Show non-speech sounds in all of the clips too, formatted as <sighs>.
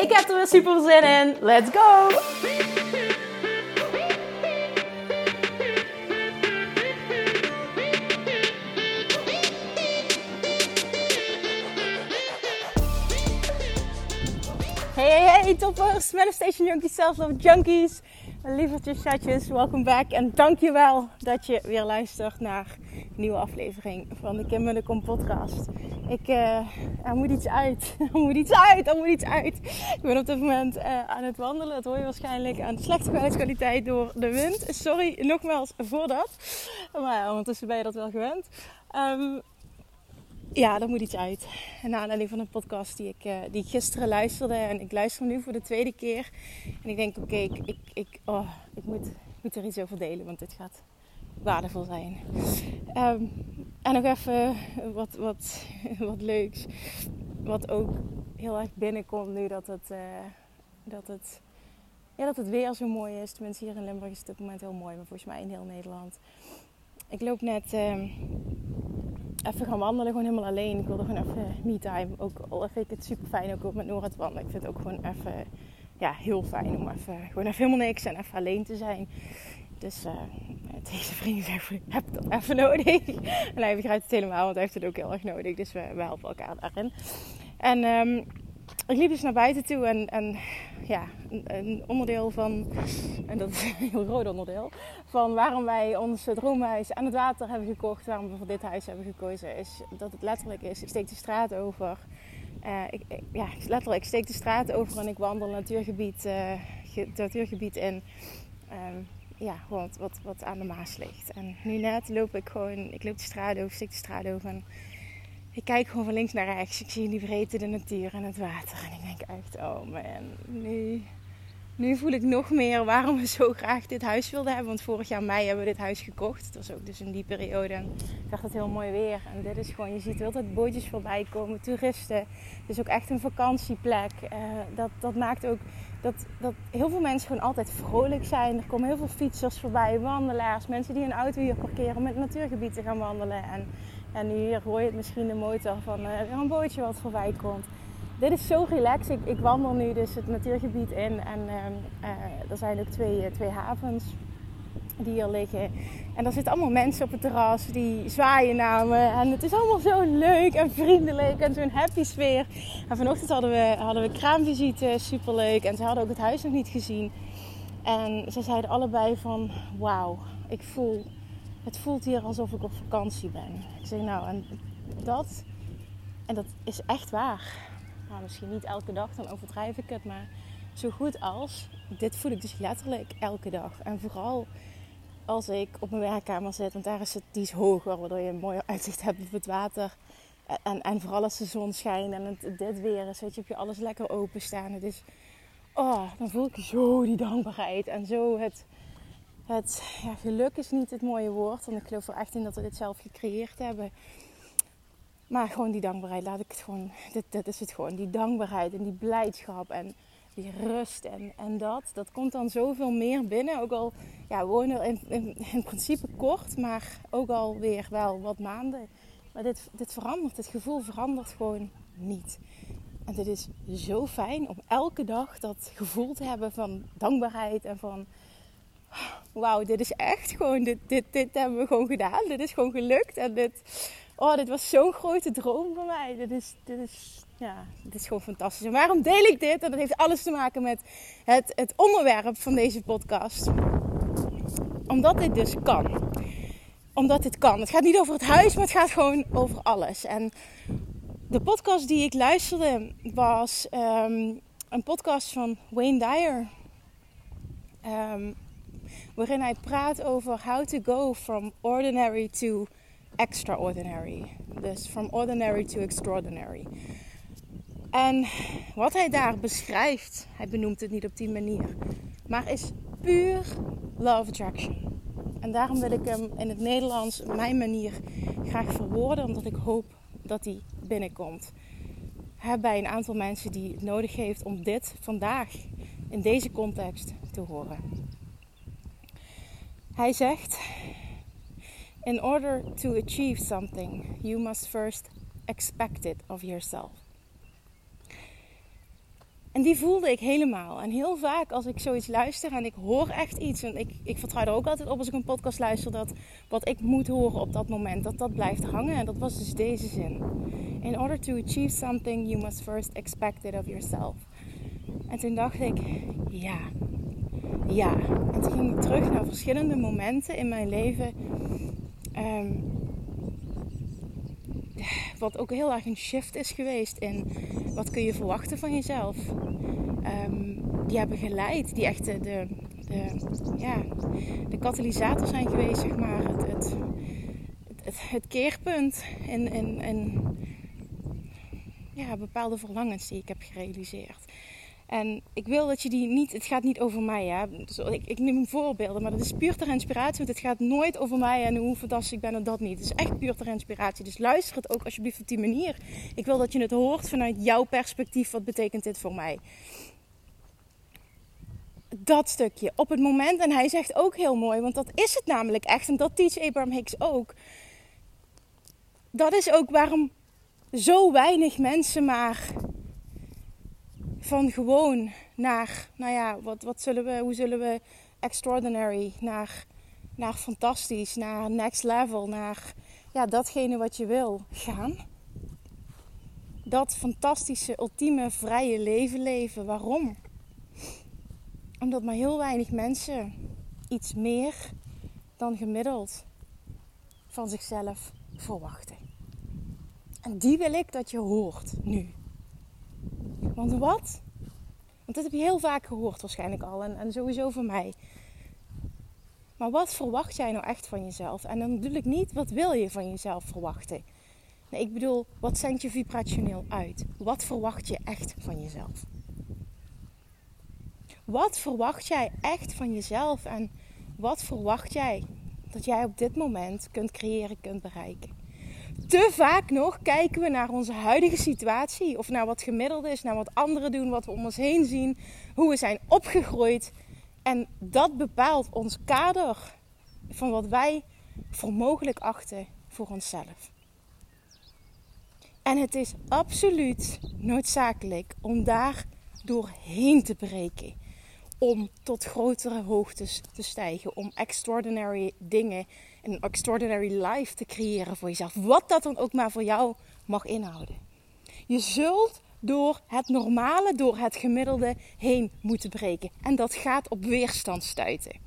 Ik heb er weer super zin in. Let's go! Hey, hey, hey, toppers, Manifestation Junkies, Self-Love Junkies, lievertjes, chatjes, welkom back. En dankjewel dat je weer luistert naar een nieuwe aflevering van de Kim de Kom podcast. Ik, uh, er moet iets uit, <laughs> er moet iets uit, er moet iets uit. Ik ben op dit moment uh, aan het wandelen, dat hoor je waarschijnlijk aan slechte geluidskwaliteit door de wind. Sorry nogmaals voor dat, maar ondertussen ben je dat wel gewend. Um, ja, er moet iets uit. En naar aanleiding van een podcast die ik, uh, die ik gisteren luisterde. En ik luister nu voor de tweede keer. En ik denk, oké, ik, ik, ik, oh, ik, moet, moet er iets over delen. Want dit gaat waardevol zijn. Um, en nog even wat, wat, <laughs> wat leuks. Wat ook heel erg binnenkomt nu dat het, uh, dat het, ja, dat het weer zo mooi is. Tenminste hier in Limburg is het op het moment heel mooi. Maar volgens mij in heel Nederland. Ik loop net... Uh, even gaan wandelen, gewoon helemaal alleen. Ik wilde gewoon even me-time. Ook al vind ik het super fijn ook met Nora te wandelen. Ik vind het ook gewoon even, ja, heel fijn om even, gewoon even helemaal niks en even alleen te zijn. Dus uh, <laughs> deze vriend zegt, heb dat even nodig. <laughs> En hij begrijpt het helemaal, want hij heeft het ook heel erg nodig. Dus we, we helpen elkaar daarin. En um, ik liep dus naar buiten toe en, en ja, een, onderdeel van, en dat is een heel groot onderdeel, van waarom wij ons droomhuis aan het water hebben gekocht, waarom we voor dit huis hebben gekozen, is dat het letterlijk is, ik steek de straat over. Uh, ik, ik, letterlijk, steek de straat over en ik wandel natuurgebied, uh, natuurgebied in. Um, ja, wat, wat, wat aan de Maas ligt. En nu net loop ik gewoon, ik loop de straat over, steek de straat over en ik kijk gewoon van links naar rechts. Ik zie die breedte de natuur en het water. En ik denk echt, oh man, nu, nu voel ik nog meer waarom we zo graag dit huis wilden hebben. Want vorig jaar mei hebben we dit huis gekocht. Het was ook dus in die periode. En dacht het heel mooi weer. En dit is gewoon, je ziet altijd bootjes voorbij komen, toeristen. Het is ook echt een vakantieplek. Uh, dat, dat maakt ook dat, dat heel veel mensen gewoon altijd vrolijk zijn. Er komen heel veel fietsers voorbij, wandelaars, mensen die een auto hier parkeren om het natuurgebied te gaan wandelen. En en nu hier hoor je het misschien de motor van uh, een bootje wat voorbij komt. Dit is zo relaxed. Ik, wandel nu dus het natuurgebied in. En uh, er zijn ook twee, twee havens die hier liggen. En er zitten allemaal mensen op het terras die zwaaien naar me. En het is allemaal zo leuk en vriendelijk en zo'n happy sfeer. En vanochtend hadden we, hadden we kraamvisite, superleuk. En ze hadden ook het huis nog niet gezien. En ze zeiden allebei van, wauw, ik voel het voelt hier alsof ik op vakantie ben. Ik zeg nou, en dat, en dat is echt waar. Nou, misschien niet elke dag, dan overdrijf ik het, maar zo goed als, dit voel ik dus letterlijk elke dag. En vooral als ik op mijn werkkamer zit, want daar is het, die hoger, waardoor je een mooi uitzicht hebt op het water. En, en vooral als de zon schijnt en het, dit weer is, weet je, heb je alles lekker openstaan. Het is, oh, dan voel ik zo die dankbaarheid en zo het, het ja, geluk is niet het mooie woord, want ik geloof er echt in dat we dit zelf gecreëerd hebben. Maar gewoon die dankbaarheid, laat ik het gewoon, dit, dit is het gewoon, die dankbaarheid en die blijdschap en die rust en, en dat, dat komt dan zoveel meer binnen. Ook al ja, wonen in, in, in principe kort, maar ook alweer wel wat maanden. Maar dit, dit verandert, dit gevoel verandert gewoon niet. En dit is zo fijn om elke dag dat gevoel te hebben van dankbaarheid en van wauw, dit is echt gewoon, dit, dit, dit hebben we gewoon gedaan. Dit is gewoon gelukt. En dit, oh, dit was zo'n grote droom voor mij. Dit is, dit is, ja, dit is gewoon fantastisch. En waarom deel ik dit? En dat heeft alles te maken met het, het onderwerp van deze podcast. Omdat dit dus kan. Omdat dit kan. Het gaat niet over het huis, maar het gaat gewoon over alles. En de podcast die ik luisterde was um, een podcast van Wayne Dyer. Um, waarin hij praat over how to go from ordinary to extraordinary. Dus from ordinary to extraordinary. En wat hij daar beschrijft, hij benoemt het niet op die manier, maar is puur love attraction. En daarom wil ik hem in het Nederlands, op mijn manier, graag verwoorden, omdat ik hoop dat hij binnenkomt. bij een aantal mensen die het nodig heeft om dit vandaag in deze context te horen. Hij zegt: In order to achieve something, you must first expect it of yourself. En die voelde ik helemaal. En heel vaak als ik zoiets luister en ik hoor echt iets. En ik, ik vertrouw er ook altijd op als ik een podcast luister. Dat wat ik moet horen op dat moment, dat dat blijft hangen. En dat was dus deze zin. In order to achieve something, you must first expect it of yourself. En toen dacht ik, ja. Ja. En toen ging ik terug naar verschillende momenten in mijn leven. Ehm, wat ook heel erg een shift is geweest in wat kun je verwachten van jezelf. Um, die hebben geleid, die echt de, de, ja, de katalysator zijn geweest, zeg maar. Het, het, het, het keerpunt in, in, in ja, bepaalde verlangens die ik heb gerealiseerd. En ik wil dat je die niet, het gaat niet over mij. Hè? Dus ik, ik neem voorbeelden, maar dat is puur ter inspiratie. Want het gaat nooit over mij en hoe fantastisch ik ben en dat niet. Het is echt puur ter inspiratie. Dus luister het ook alsjeblieft op die manier. Ik wil dat je het hoort vanuit jouw perspectief. Wat betekent dit voor mij? Dat stukje. Op het moment, en hij zegt ook heel mooi, want dat is het namelijk echt. En dat teach Abraham Hicks ook. Dat is ook waarom zo weinig mensen maar van gewoon naar, nou ja, wat, wat zullen we, hoe zullen we extraordinary, naar, naar fantastisch, naar next level, naar ja, datgene wat je wil gaan. Dat fantastische, ultieme, vrije leven leven. Waarom? Omdat maar heel weinig mensen iets meer dan gemiddeld van zichzelf verwachten. En die wil ik dat je hoort nu. Want wat? Want dit heb je heel vaak gehoord waarschijnlijk al. En, en sowieso van mij. Maar wat verwacht jij nou echt van jezelf? En dan bedoel ik niet, wat wil je van jezelf verwachten? Nee, ik bedoel, wat zendt je vibrationeel uit? Wat verwacht je echt van jezelf? Wat verwacht jij echt van jezelf? En wat verwacht jij dat jij op dit moment kunt creëren, kunt bereiken? Te vaak nog kijken we naar onze huidige situatie. Of naar wat gemiddeld is, naar wat anderen doen, wat we om ons heen zien. Hoe we zijn opgegroeid. En dat bepaalt ons kader van wat wij voor mogelijk achten voor onszelf. En het is absoluut noodzakelijk om daar doorheen te breken. Om tot grotere hoogtes te stijgen. Om extraordinary dingen een extraordinary life te creëren voor jezelf. Wat dat dan ook maar voor jou mag inhouden. Je zult door het normale, door het gemiddelde heen moeten breken. En dat gaat op weerstand stuiten.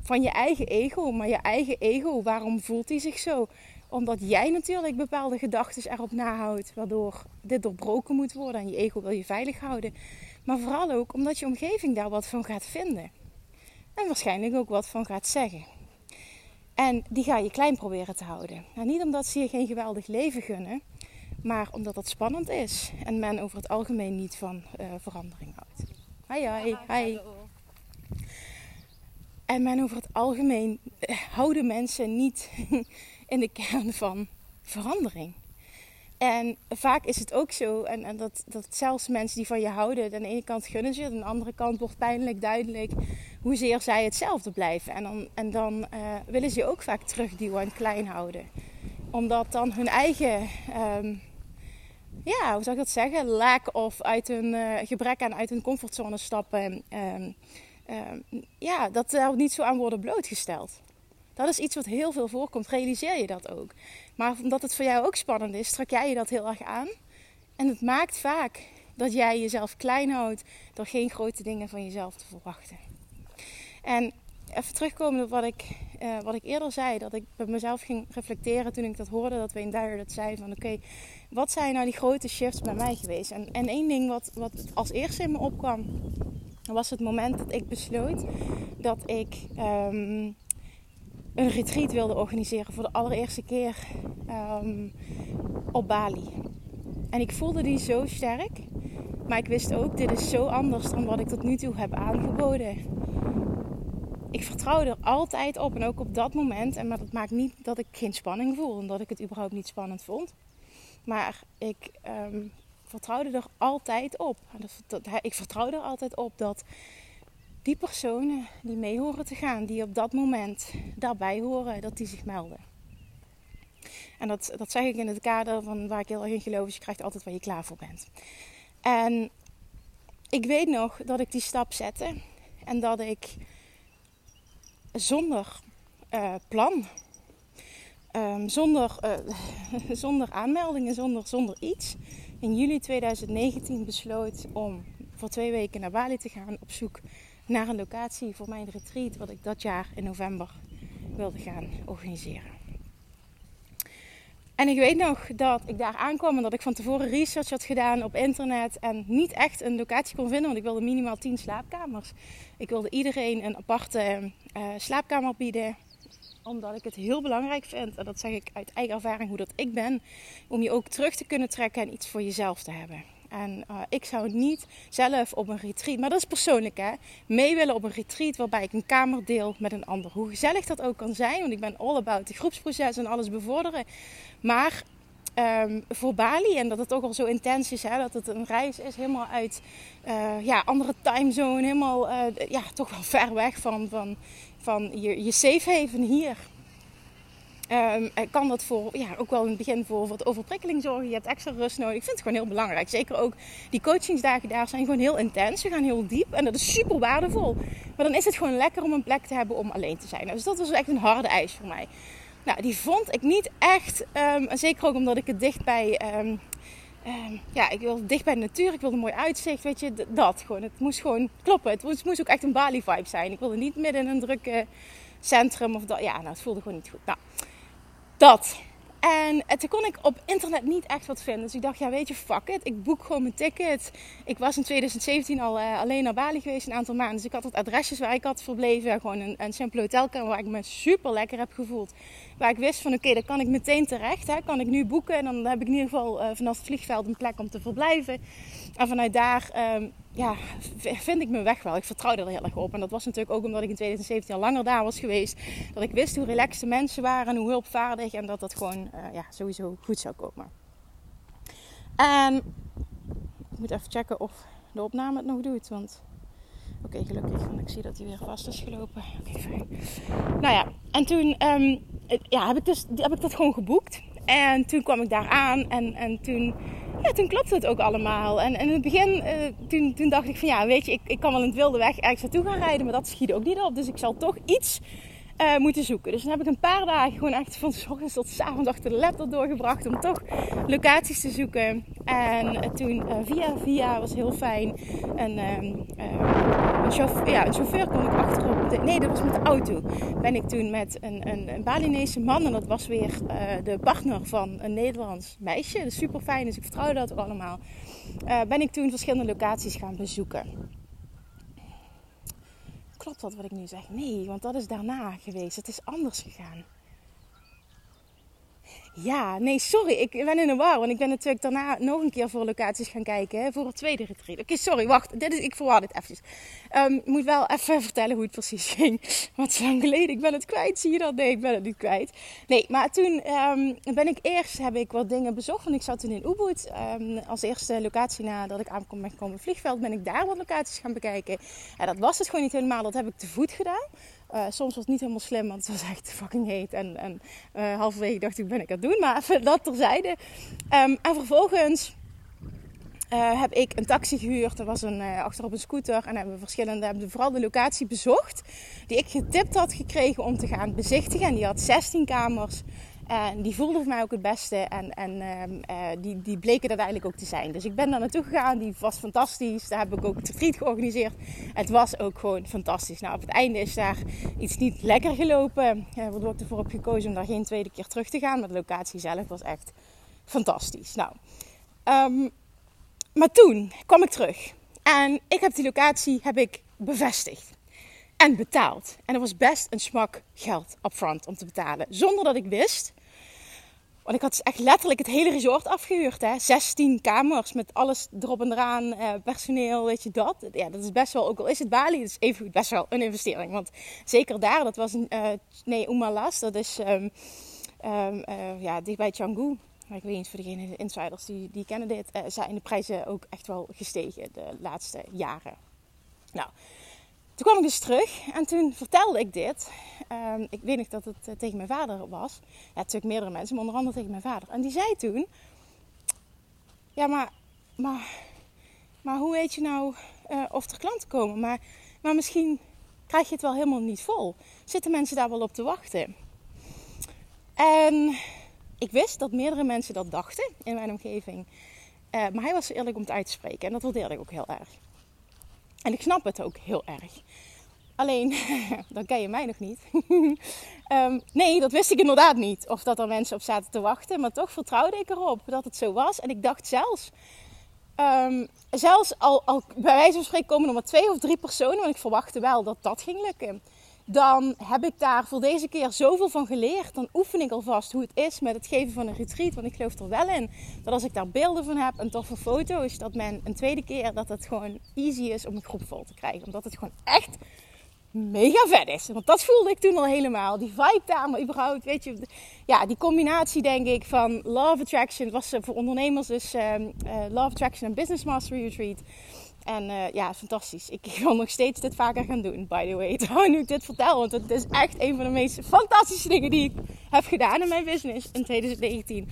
Van je eigen ego, maar je eigen ego, waarom voelt hij zich zo? Omdat jij natuurlijk bepaalde gedachten erop nahoudt, waardoor dit doorbroken moet worden. En je ego wil je veilig houden. Maar vooral ook omdat je omgeving daar wat van gaat vinden. En waarschijnlijk ook wat van gaat zeggen. En die ga je klein proberen te houden. Nou, niet omdat ze je geen geweldig leven gunnen, maar omdat dat spannend is. En men over het algemeen niet van uh, verandering houdt. Hi, hi, hi. En men over het algemeen uh, houden mensen niet <laughs> in de kern van verandering. En vaak is het ook zo, en, en dat, dat zelfs mensen die van je houden, aan de ene kant gunnen ze, aan de andere kant wordt pijnlijk duidelijk hoezeer zij hetzelfde blijven. En dan, en dan uh, willen ze je ook vaak terugduwen en klein houden. Omdat dan hun eigen, um, ja, hoe zou ik dat zeggen, lack of uit hun uh, gebrek aan uit hun comfortzone stappen, um, um, ja, dat daar niet zo aan worden blootgesteld. Dat is iets wat heel veel voorkomt. Realiseer je dat ook. Maar omdat het voor jou ook spannend is, trek jij je dat heel erg aan. En het maakt vaak dat jij jezelf klein houdt door geen grote dingen van jezelf te verwachten. En even terugkomen op wat ik, uh, wat ik eerder zei. Dat ik bij mezelf ging reflecteren toen ik dat hoorde. Dat we in Dyer dat zei van oké, wat zijn nou die grote shifts bij mij geweest? En, en één ding wat, wat als eerste in me opkwam. Was het moment dat ik besloot dat ik um, een retreat wilde organiseren voor de allereerste keer um, op Bali. En ik voelde die zo sterk. Maar ik wist ook, dit is zo anders dan wat ik tot nu toe heb aangeboden. Ik vertrouw er altijd op en ook op dat moment. En maar dat maakt niet dat ik geen spanning voel en dat ik het überhaupt niet spannend vond. Maar ik um, vertrouwde er altijd op. ik vertrouw er altijd op dat die personen die mee horen te gaan, die op dat moment daarbij horen, dat die zich melden. En dat, dat zeg ik in het kader van waar ik heel erg in geloof, is je krijgt altijd waar je klaar voor bent. En ik weet nog dat ik die stap zette en dat ik zonder uh, plan, um, zonder, uh, <laughs> zonder aanmeldingen, zonder, zonder iets, in juli 2019 besloot om voor twee weken naar Bali te gaan op zoek naar een locatie voor mijn retreat, wat ik dat jaar in november wilde gaan organiseren. En ik weet nog dat ik daar aankwam en dat ik van tevoren research had gedaan op internet en niet echt een locatie kon vinden, want ik wilde minimaal 10 slaapkamers. Ik wilde iedereen een aparte uh, slaapkamer bieden, omdat ik het heel belangrijk vind, en dat zeg ik uit eigen ervaring hoe dat ik ben, om je ook terug te kunnen trekken en iets voor jezelf te hebben. En uh, ik zou niet zelf op een retreat, maar dat is persoonlijk hè, mee willen op een retreat waarbij ik een kamer deel met een ander. Hoe gezellig dat ook kan zijn, want ik ben all about het groepsproces en alles bevorderen. Maar um, voor Bali, en dat het ook al zo intens is, hè, dat het een reis is helemaal uit uh, ja, andere timezone, helemaal uh, ja, toch wel ver weg van, van, van je, je safe haven hier. Um, kan dat voor, ja, ook wel in het begin voor wat overprikkeling zorgen. Je hebt extra rust nodig. Ik vind het gewoon heel belangrijk. Zeker ook die coachingsdagen daar zijn gewoon heel intens. Ze gaan heel diep en dat is super waardevol. Maar dan is het gewoon lekker om een plek te hebben om alleen te zijn. Dus dat was echt een harde eis voor mij. Nou, die vond ik niet echt. Um, zeker ook omdat ik het dicht bij. Um, ja, ik wilde dicht bij de natuur. Ik wilde een mooi uitzicht. Weet je, dat gewoon. Het moest gewoon kloppen. Het moest, moest ook echt een Bali-vibe zijn. Ik wilde niet midden in een drukke centrum of dat. Ja, nou, het voelde gewoon niet goed. Nou, dat. En toen kon ik op internet niet echt wat vinden. Dus ik dacht, ja weet je, fuck it. Ik boek gewoon mijn ticket. Ik was in 2017 al uh, alleen naar Bali geweest een aantal maanden. Dus ik had wat adresjes waar ik had verbleven. Gewoon een, een simpele hotelkamer waar ik me super lekker heb gevoeld. Waar ik wist van, oké, okay, kan ik meteen terecht. Hè. Kan ik nu boeken. En dan heb ik in ieder geval uh, vanaf het vliegveld een plek om te verblijven. En vanuit daar um, ja, vind ik mijn weg wel. Ik vertrouw er heel erg op. En dat was natuurlijk ook omdat ik in 2017 al langer daar was geweest. Dat ik wist hoe relaxed de mensen waren en hoe hulpvaardig. En dat dat gewoon uh, ja, sowieso goed zou komen. En ik moet even checken of de opname het nog doet. Want oké, gelukkig. Want ik zie dat hij weer vast is gelopen. Oké, fijn. Nou ja, en toen um, ja, heb, ik dus, heb ik dat gewoon geboekt. En toen kwam ik daar aan en, en toen ja, toen klopte het ook allemaal. En, en in het begin, uh, toen, toen dacht ik van ja, weet je, ik, ik kan wel in het wilde weg ergens naartoe gaan rijden, maar dat schiet ook niet op. Dus ik zal toch iets uh, moeten zoeken. Dus dan heb ik een paar dagen gewoon echt van s ochtends tot s avonds achter de laptop doorgebracht om toch locaties te zoeken. En toen uh, via via was heel fijn. En uh, een, chauffeur, ja, chauffeur kon ik achterop. Nee, dat was met de auto. Ben ik toen met een, een, een Balinese man en dat was weer de partner van een Nederlands meisje. Dus super fijn, dus ik vertrouwde dat allemaal. ben ik toen verschillende locaties gaan bezoeken klopt dat wat ik nu zeg? Nee, want dat is daarna geweest. Het is anders gegaan. Ja, nee, sorry. Ik ben in de war. Want ik ben natuurlijk daarna nog een keer voor locaties gaan kijken. Hè, voor het tweede retreat. Oké, sorry, wacht. Dit is, ik verwaar dit eventjes. Um, ik moet wel even <laughs> vertellen hoe het precies ging. Wat is lang geleden. Ik ben het kwijt. Zie je dat? Nee, ik ben het niet kwijt. Nee, maar toen um, ben ik eerst, heb ik wat dingen bezocht. Want ik zat toen in Ubud. Um, als eerste locatie nadat ik aankom ben gekomen vliegveld. Ben ik daar wat locaties gaan bekijken. En dat was het gewoon niet helemaal. Dat heb ik te voet gedaan. Uh, soms was het niet helemaal slim, want het was echt fucking heet. En, en uh, halverwege dacht ik, ben ik aan het doen? Maar even <laughs> dat terzijde. Um, en vervolgens uh, heb ik een taxi gehuurd. Er was een, achter op een scooter. En hebben we verschillende, hebben we vooral de locatie bezocht. Die ik getipt had gekregen om te gaan bezichtigen. En die had 16 kamers. En die voelde voor mij ook het beste. En, en uh, die, die bleken dat eigenlijk ook te zijn. Dus ik ben daar naartoe gegaan. Die was fantastisch. Daar heb ik ook het retreat georganiseerd. Het was ook gewoon fantastisch. Nou, op het einde is daar iets niet lekker gelopen. Uh, waardoor ik ervoor heb gekozen om daar geen tweede keer terug te gaan. Maar de locatie zelf was echt fantastisch. Nou, um, maar toen kwam ik terug. En ik heb die locatie heb ik bevestigd en betaald. En er was best een smak geld upfront om te betalen. Zonder dat ik wist Want ik had dus echt letterlijk het hele resort afgehuurd. Hè? 16 kamers met alles erop en eraan. Uh, personeel, weet je dat. Ja, dat is best wel, ook al is het Bali, dat is even best wel een investering. Want zeker daar, dat was een, uh, nee, Umalas, dat is um, um, uh, ja, dicht bij Canggu. Maar ik weet niet, voor degene, de insiders die, die kennen dit, zijn de prijzen ook echt wel gestegen de laatste jaren. Nou, toen kwam ik dus terug en toen vertelde ik dit. Um, ik weet nog dat het uh, tegen mijn vader was. Ja, natuurlijk meerdere mensen, maar onder andere tegen mijn vader. En die zei toen: Ja, maar, maar, maar hoe weet je nou uh, of er klanten komen? Maar, maar misschien krijg je het wel helemaal niet vol. Zitten mensen daar wel op te wachten? En ik wist dat meerdere mensen dat dachten in mijn omgeving. Uh, maar hij was eerlijk om het uit te spreken. En dat waardeerde ik ook heel erg. En ik snap het ook heel erg. Alleen, <laughs> dan ken je mij nog niet. um, <laughs> nee, dat wist ik inderdaad niet. Of dat er mensen op zaten te wachten. Maar toch vertrouwde ik erop dat het zo was. En ik dacht zelfs, um, zelfs al, al bij wijze van spreken komen er maar twee of drie personen. Want ik verwachtte wel dat dat ging lukken. Dan heb ik daar voor deze keer zoveel van geleerd. Dan oefen ik alvast hoe het is met het geven van een retreat. Want ik geloof er wel in dat als ik daar beelden van heb en toffe foto's, dat men een tweede keer dat het gewoon easy is om een groep vol te krijgen. Omdat het gewoon echt mega vet is. Want dat voelde ik toen al helemaal. Die vibe daar, maar überhaupt, weet je, ja, die combinatie denk ik van Love Attraction. was voor ondernemers dus uh, uh, Love Attraction en Business Mastery Retreat. En uh, ja, fantastisch. Ik <laughs> wil nog steeds dit vaker gaan doen, by the way. <laughs> Terwijl nu ik dit vertel, want het is echt een van de meest fantastische dingen die ik heb gedaan in mijn business in 2019. Um,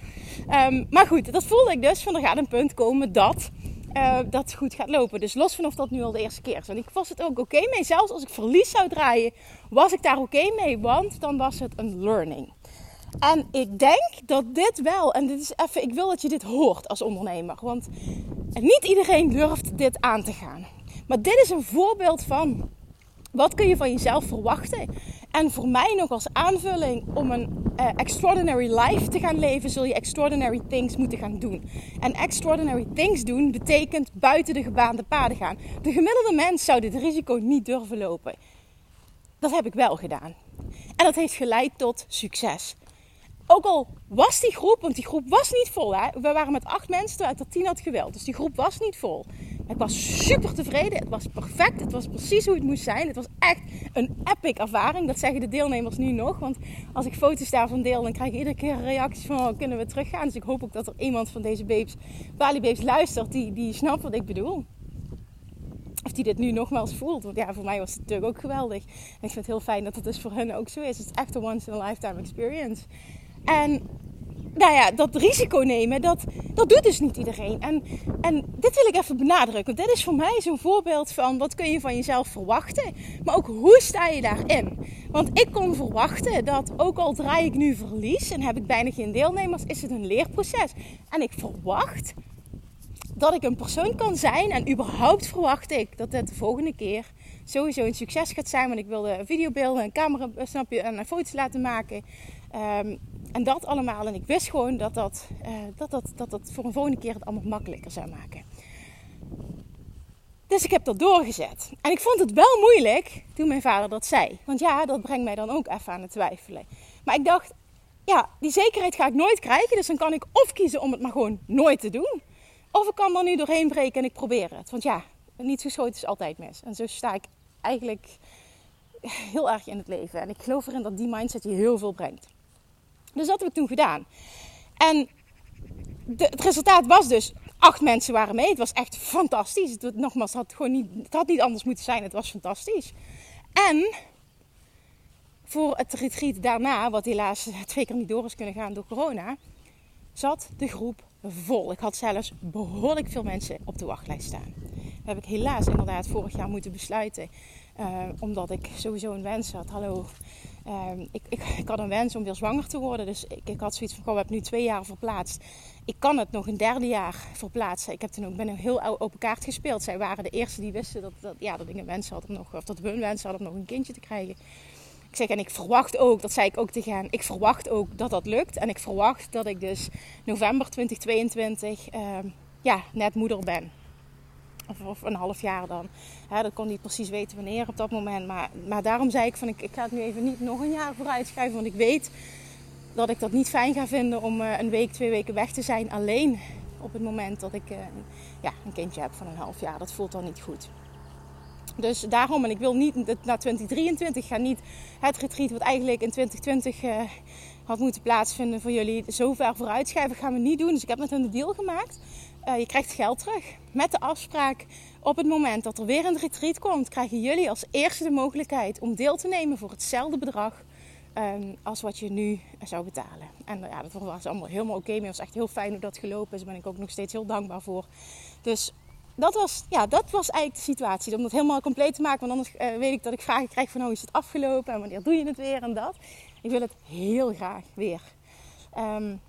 ehm, maar goed, dat voelde ik dus van er gaat een punt komen dat uh, dat goed gaat lopen. Dus los van of dat nu al de eerste keer is. En ik was het ook oké mee. Zelfs als ik verlies zou draaien, was ik daar oké mee. Want dan was het een learning. En ik denk dat dit wel, en dit is even, ik wil dat je dit hoort als ondernemer. Want niet iedereen durft dit aan te gaan. Maar dit is een voorbeeld van wat kun je van jezelf verwachten? En voor mij nog als aanvulling om een uh, extraordinary life te gaan leven, zul je extraordinary things moeten gaan doen. En extraordinary things doen betekent buiten de gebaande paden gaan. De gemiddelde mens zou dit risico niet durven lopen. Dat heb ik wel gedaan. En dat heeft geleid tot succes. Ook al was die groep, want die groep was niet vol. Hè? We waren met acht mensen terwijl ik er tien had geweld. Dus die groep was niet vol. Ik was super tevreden. Het was perfect. Het was precies hoe het moest zijn. Het was echt een epic ervaring. Dat zeggen de deelnemers nu nog. Want als ik foto's daarvan deel, dan krijg ik iedere keer een reactie van... Oh, kunnen we teruggaan? Dus ik hoop ook dat er iemand van deze babes, Bali babes luistert... Die, die snapt wat ik bedoel. Of die dit nu nogmaals voelt. Want ja, voor mij was het ook geweldig. En ik vind het heel fijn dat het dus voor hen ook zo is. Het is echt een once in a lifetime experience. En nou ja, dat risico nemen, dat, dat doet dus niet iedereen. En, en dit wil ik even benadrukken. Dit is voor mij zo'n voorbeeld van wat kun je van jezelf verwachten. Maar ook hoe sta je daarin? Want ik kon verwachten dat ook al draai ik nu verlies en heb ik bijna geen deelnemers, is het een leerproces. En ik verwacht dat ik een persoon kan zijn. En überhaupt verwacht ik dat het de volgende keer sowieso een succes gaat zijn. Want ik wilde videobeelden en camera, snap je, en foto's laten maken. Um, en dat allemaal. En ik wist gewoon dat dat, uh, dat, dat, dat dat voor een volgende keer het allemaal makkelijker zou maken. Dus ik heb dat doorgezet. En ik vond het wel moeilijk toen mijn vader dat zei. Want ja, dat brengt mij dan ook even aan het twijfelen. Maar ik dacht, ja, die zekerheid ga ik nooit krijgen. Dus dan kan ik of kiezen om het maar gewoon nooit te doen. Of ik kan er nu doorheen breken en ik probeer het. Want ja, niet geschoten is altijd mis. En zo sta ik eigenlijk <laughs> heel erg in het leven. En ik geloof erin dat die mindset je heel veel brengt. Dus dat heb ik toen gedaan. En het resultaat was dus, acht mensen waren mee. Het was echt fantastisch. Het, nogmaals, het had, gewoon niet, het had niet anders moeten zijn. Het was fantastisch. En voor het retreat daarna, wat helaas <laughs> twee keer niet door is kunnen gaan door corona, zat de groep vol. Ik had zelfs behoorlijk veel mensen op de wachtlijst staan. Dat heb ik helaas inderdaad vorig jaar moeten besluiten. Uh, omdat ik sowieso een wens had. Hallo, uh, ik, ik, <laughs> ik, had een wens om weer zwanger te worden. Dus ik, ik had zoiets van, goh, we hebben nu twee jaar verplaatst. Ik kan het nog een derde jaar verplaatsen. Ik heb toen ook, ben een heel open kaart gespeeld. Zij waren de eerste die wisten dat, dat, ja, dat ik een wens had om nog, of dat een wens hadden om nog een kindje te krijgen. Ik zeg, en ik verwacht ook, dat zei ik ook tegen hen, ik verwacht ook dat dat lukt. En ik verwacht dat ik dus november 2022 uh, ja, net moeder ben. Of, een half jaar dan. Ja, dat kon niet precies weten wanneer op dat moment. Maar, maar daarom zei ik van ik, ik ga het nu even niet nog een jaar vooruit schrijven. Want ik weet dat ik dat niet fijn ga vinden om uh, een week, twee weken weg te zijn alleen op het moment dat ik uh, ja, een kindje heb van een half jaar. Dat voelt dan niet goed. Dus daarom, en ik wil niet naar 2023 gaan niet het retreat wat eigenlijk in 2020 uh, had moeten plaatsvinden voor jullie zo ver vooruit schrijven, gaan we niet doen. Dus ik heb met hen de deal gemaakt. Uh, je krijgt geld terug. Met de afspraak op het moment dat er weer een retreat komt, krijgen jullie als eerste de mogelijkheid om deel te nemen voor hetzelfde bedrag um, als wat je nu zou betalen. En ja, dat was allemaal helemaal oké. Okay. Het was echt heel fijn hoe dat gelopen is. Daar ben ik ook nog steeds heel dankbaar voor. Dus dat was, ja, dat was eigenlijk de situatie. Om dat helemaal compleet te maken. Want anders uh, weet ik dat ik vragen krijg van... Oh, is het afgelopen? En wanneer doe je het weer? En dat. Ik wil het heel graag weer. Um,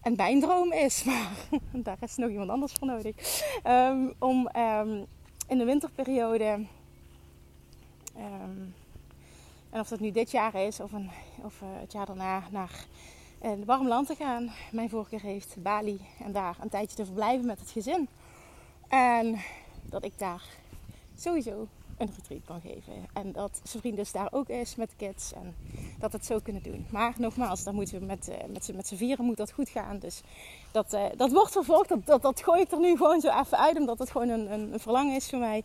en mijn droom is, <laughs> maar daar is nog iemand anders voor nodig. Um, om um, in de winterperiode... en of dat nu dit jaar is of, een, of uh, het jaar daarna... naar een warm land te gaan. Mijn voorkeur heeft Bali. En daar een tijdje te verblijven met het gezin. En dat ik daar sowieso een retreat kan geven. En dat zijn vriend dus daar ook is met kids. En dat het zo kunnen doen. Maar nogmaals, dan moeten we met, uh, met, met z'n vieren moet dat goed gaan. Dus dat, uh, dat wordt vervolgd. Dat, dat, dat gooi ik er nu gewoon zo even uit. Omdat het gewoon een, een, verlangen is voor mij.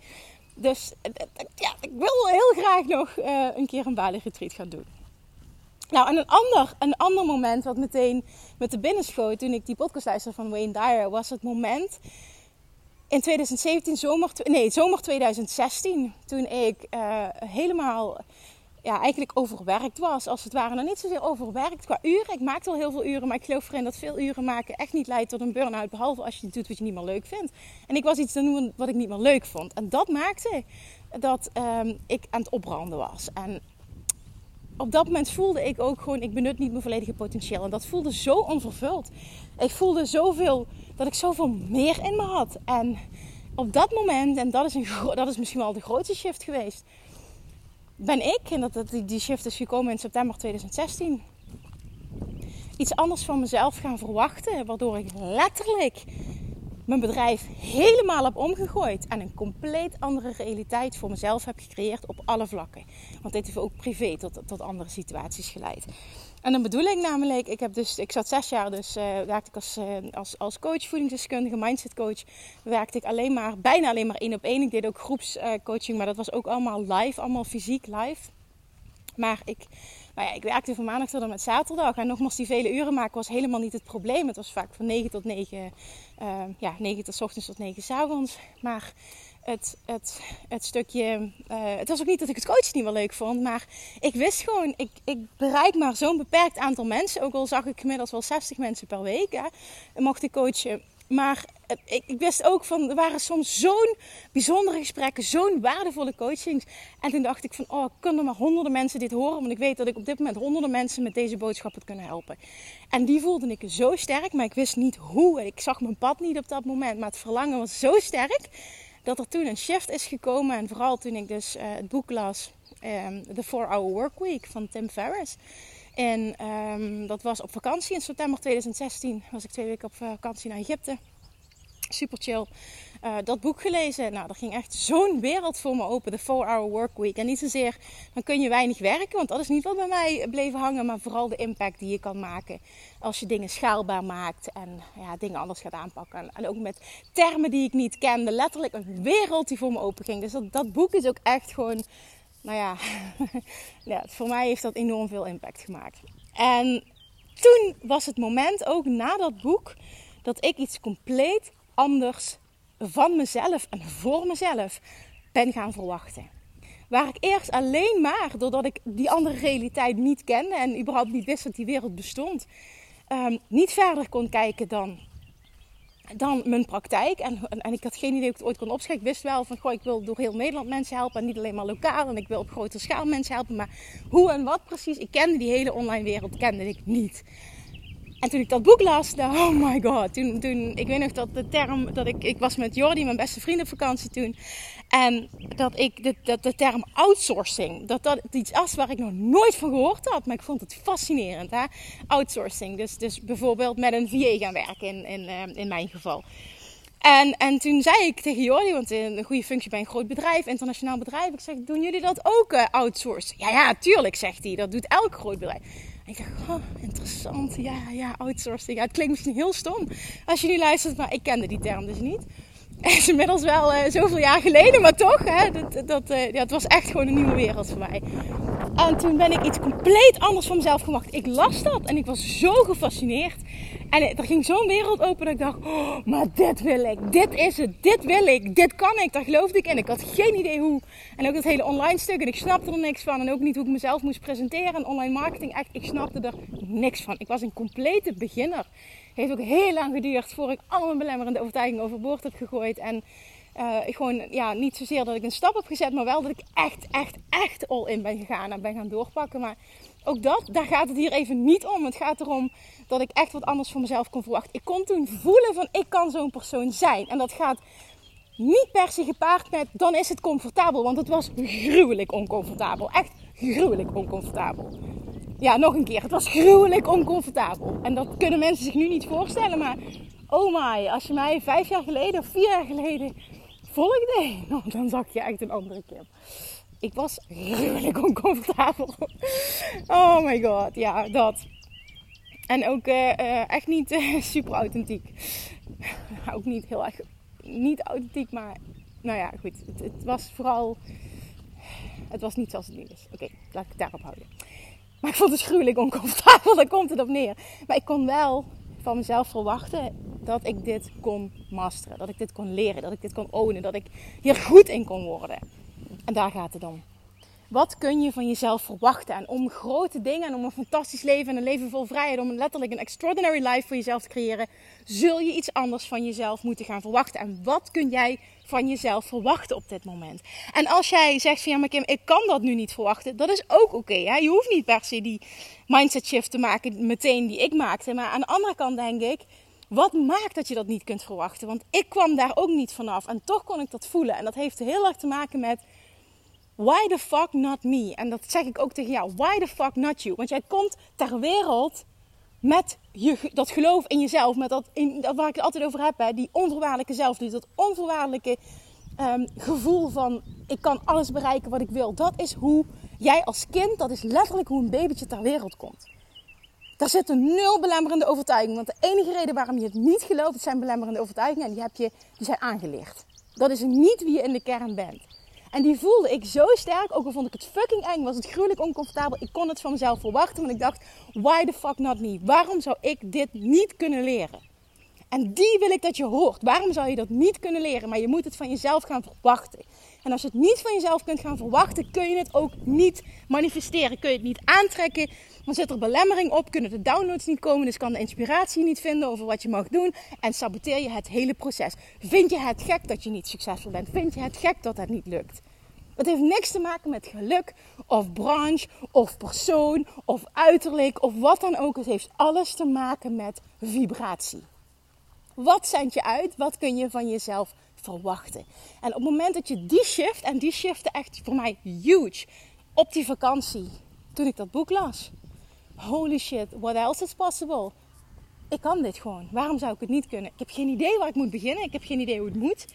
Dus uh, ja, ik wil heel graag nog een keer een Bali retreat gaan doen. Nou, en een ander, een ander moment wat meteen met de binnenschoot toen ik die podcast luisterde van Wayne Dyer, was het moment in 2017, zomer, nee, zomer 2016, toen ik uh, helemaal ja, eigenlijk overwerkt was, als het ware. Nou, niet zozeer overwerkt qua uren. Ik maakte al heel veel uren, maar ik geloof erin dat veel uren maken echt niet leidt tot een burn-out. Behalve als je doet wat je niet meer leuk vindt. En ik was iets te doen wat ik niet meer leuk vond. En dat maakte dat um, ik aan het opbranden was. En op dat moment voelde ik ook gewoon, ik benut niet mijn volledige potentieel. En dat voelde zo onvervuld. Ik voelde zoveel, dat ik zoveel meer in me had. En op dat moment, en dat is, een, dat is misschien wel de grootste shift geweest, ben ik, en dat, die shift is gekomen in september 2016, iets anders van mezelf gaan verwachten. Waardoor ik letterlijk mijn bedrijf helemaal heb omgegooid en een compleet andere realiteit voor mezelf heb gecreëerd op alle vlakken. Want dit heeft ook privé tot, tot andere situaties geleid. En dan bedoel ik namelijk, ik, heb dus, ik zat zes jaar, dus uh, werkte ik als, uh, als, als coach, voedingsdeskundige, mindset coach. Werkte ik alleen maar, bijna alleen maar één op één. Ik deed ook groepscoaching, uh, maar dat was ook allemaal live, allemaal fysiek live. Maar ik, nou ja, ik werkte van maandag tot en met zaterdag. En nogmaals, die vele uren maken was helemaal niet het probleem. Het was vaak van 9 tot 9, uh, ja, 9 tot ochtends tot 9 s avonds. Maar het, het, het stukje. Uh, het was ook niet dat ik het coachen niet wel leuk vond. Maar ik wist gewoon, ik, ik bereik maar zo'n beperkt aantal mensen. Ook al zag ik gemiddeld wel 60 mensen per week. Hè, mocht ik coachen. Maar ik, ik, wist ook van, er waren soms zo'n bijzondere gesprekken, zo'n waardevolle coachings. En toen dacht ik van, oh, kunnen maar honderden mensen dit horen? Want ik weet dat ik op dit moment honderden mensen met deze boodschap het kunnen helpen. En die voelde ik zo sterk, maar ik wist niet hoe. Ik zag mijn pad niet op dat moment, maar het verlangen was zo sterk dat er toen een shift is gekomen. En vooral toen ik dus uh, het boek las, um, The 4-Hour Work Week van Tim Ferriss. En um, dat was op vakantie in september 2016. Was ik twee weken op vakantie naar Egypte. Super chill. Uh, dat boek gelezen. Nou, er ging echt zo'n wereld voor me open. De 4-Hour Work Week. En niet zozeer, dan kun je weinig werken. Want dat is niet wat bij mij bleef hangen. Maar vooral de impact die je kan maken. Als je dingen schaalbaar maakt. En ja, dingen anders gaat aanpakken. En, en ook met termen die ik niet kende. Letterlijk een wereld die voor me open ging. Dus dat, dat boek is ook echt gewoon nou ja, <laughs> ja, voor mij heeft dat enorm veel impact gemaakt. En toen was het moment, ook na dat boek, dat ik iets compleet anders van mezelf en voor mezelf ben gaan verwachten. Waar ik eerst alleen maar, doordat ik die andere realiteit niet kende en überhaupt niet wist dat die wereld bestond, um, niet verder kon kijken dan dan mijn praktijk. En, en, ik had geen idee hoe ik het ooit kon opschrijven. Ik wist wel van, goh, ik wil door heel Nederland mensen helpen. En niet alleen maar lokaal. En ik wil op grote schaal mensen helpen. Maar hoe en wat precies, ik kende die hele online wereld, kende ik niet. En toen ik dat boek las, oh my god. Toen, toen, ik weet nog dat de term, dat ik, ik was met Jordi, mijn beste vriend op vakantie toen. En dat ik de, dat de term outsourcing, dat dat iets was waar ik nog nooit van gehoord had. Maar ik vond het fascinerend, hè? Outsourcing. Dus, dus bijvoorbeeld met een VA gaan werken in, in, uh, in mijn geval. En, en toen zei ik tegen Jordi, want een goede functie bij een groot bedrijf, internationaal bedrijf. Ik zeg, doen jullie dat ook uh, outsourcen? Ja, ja, tuurlijk, zegt hij. Dat doet elk groot bedrijf. Ik dacht, oh, interessant. Ja, ja, outsourcing. Het klinkt misschien heel stom als je nu luistert, maar ik kende die term dus niet. <laughs> Is inmiddels wel uh, zoveel jaar geleden, maar toch, hè, dat, dat, uh, ja, het was echt gewoon een nieuwe wereld voor mij. En toen ben ik iets compleet anders van mezelf gemaakt. Ik las dat en ik was zo gefascineerd. En er ging zo'n wereld open dat ik dacht, oh, maar dit wil ik, dit is het, dit wil ik, dit kan ik, daar geloofde ik in. Ik had geen idee hoe. En ook dat hele online stuk en ik snapte er niks van. En ook niet hoe ik mezelf moest presenteren en online marketing, echt, ik snapte er niks van. Ik was een complete beginner. Heeft ook heel lang geduurd voor ik al mijn belemmerende overtuigingen overboord heb gegooid. En uh, gewoon, ja, niet zozeer dat ik een stap heb gezet, maar wel dat ik echt, echt, echt all in ben gegaan en ben gaan doorpakken. Maar ook dat, daar gaat het hier even niet om. Het gaat erom dat ik echt wat anders van mezelf kon verwachten. Ik kon toen voelen van ik kan zo'n persoon zijn. En dat gaat niet per se gepaard met dan is het comfortabel. Want het was gruwelijk oncomfortabel. Echt gruwelijk oncomfortabel. Ja, nog een keer. Het was gruwelijk oncomfortabel. En dat kunnen mensen zich nu niet voorstellen. Maar oh my, als je mij vijf jaar geleden of vier jaar geleden volgde, <laughs> dan zag je echt een andere kip. Ik was gruwelijk oncomfortabel. Oh my god, ja, dat. En ook uh, echt niet uh, super authentiek. ook niet heel erg, niet authentiek, maar nou ja, goed. Het, het, was vooral, het was niet zoals het nu is. Oké, laat ik het daarop houden. Maar ik vond het gruwelijk oncomfortabel, <laughs> daar komt het op neer. Maar ik kon wel van mezelf verwachten dat ik dit kon masteren. Dat ik dit kon leren, dat ik dit kon ownen, dat ik hier goed in kon worden. En daar gaat het om. Wat kun je van jezelf verwachten? En om grote dingen en om een fantastisch leven en een leven vol vrijheid, om letterlijk een extraordinary life voor jezelf te creëren, zul je iets anders van jezelf moeten gaan verwachten. En wat kun jij van jezelf verwachten op dit moment? En als jij zegt van ja, maar Kim, ik kan dat nu niet verwachten, dat is ook oké. Okay, je hoeft niet per se die mindset shift te maken meteen die ik maakte. Maar aan de andere kant denk ik, wat maakt dat je dat niet kunt verwachten? Want ik kwam daar ook niet vanaf en toch kon ik dat voelen. En dat heeft heel erg te maken met Why the fuck not me? En dat zeg ik ook tegen jou. Why the fuck not you? Want jij komt ter wereld met je, dat geloof in jezelf. Met dat, in, dat waar ik het altijd over heb. Hè, die onvoorwaardelijke zelfliefde. Dat onvoorwaardelijke um, gevoel van ik kan alles bereiken wat ik wil. Dat is hoe jij als kind, dat is letterlijk hoe een babytje ter wereld komt. Daar zitten nul belemmerende overtuigingen. Want de enige reden waarom je het niet gelooft, zijn belemmerende overtuigingen. En die, heb je, die zijn aangeleerd. Dat is niet wie je in de kern bent. En die voelde ik zo sterk. Ook al vond ik het fucking eng, was het gruwelijk oncomfortabel. Ik kon het van mezelf verwachten. Want ik dacht, why the fuck not me? Waarom zou ik dit niet kunnen leren? En die wil ik dat je hoort. Waarom zou je dat niet kunnen leren? Maar je moet het van jezelf gaan verwachten. En als je het niet van jezelf kunt gaan verwachten, kun je het ook niet manifesteren. Kun je het niet aantrekken. Dan zit er belemmering op, kunnen de downloads niet komen. Dus kan de inspiratie niet vinden over wat je mag doen. En saboteer je het hele proces. Vind je het gek dat je niet succesvol bent? Vind je het gek dat het niet lukt? Het heeft niks te maken met geluk of branche of persoon of uiterlijk of wat dan ook. Het heeft alles te maken met vibratie. Wat zend je uit? Wat kun je van jezelf verwachten? En op het moment dat je die shift, en die shifte echt voor mij huge op die vakantie, toen ik dat boek las. Holy shit, what else is possible? Ik kan dit gewoon. Waarom zou ik het niet kunnen? Ik heb geen idee waar ik moet beginnen. Ik heb geen idee hoe het moet.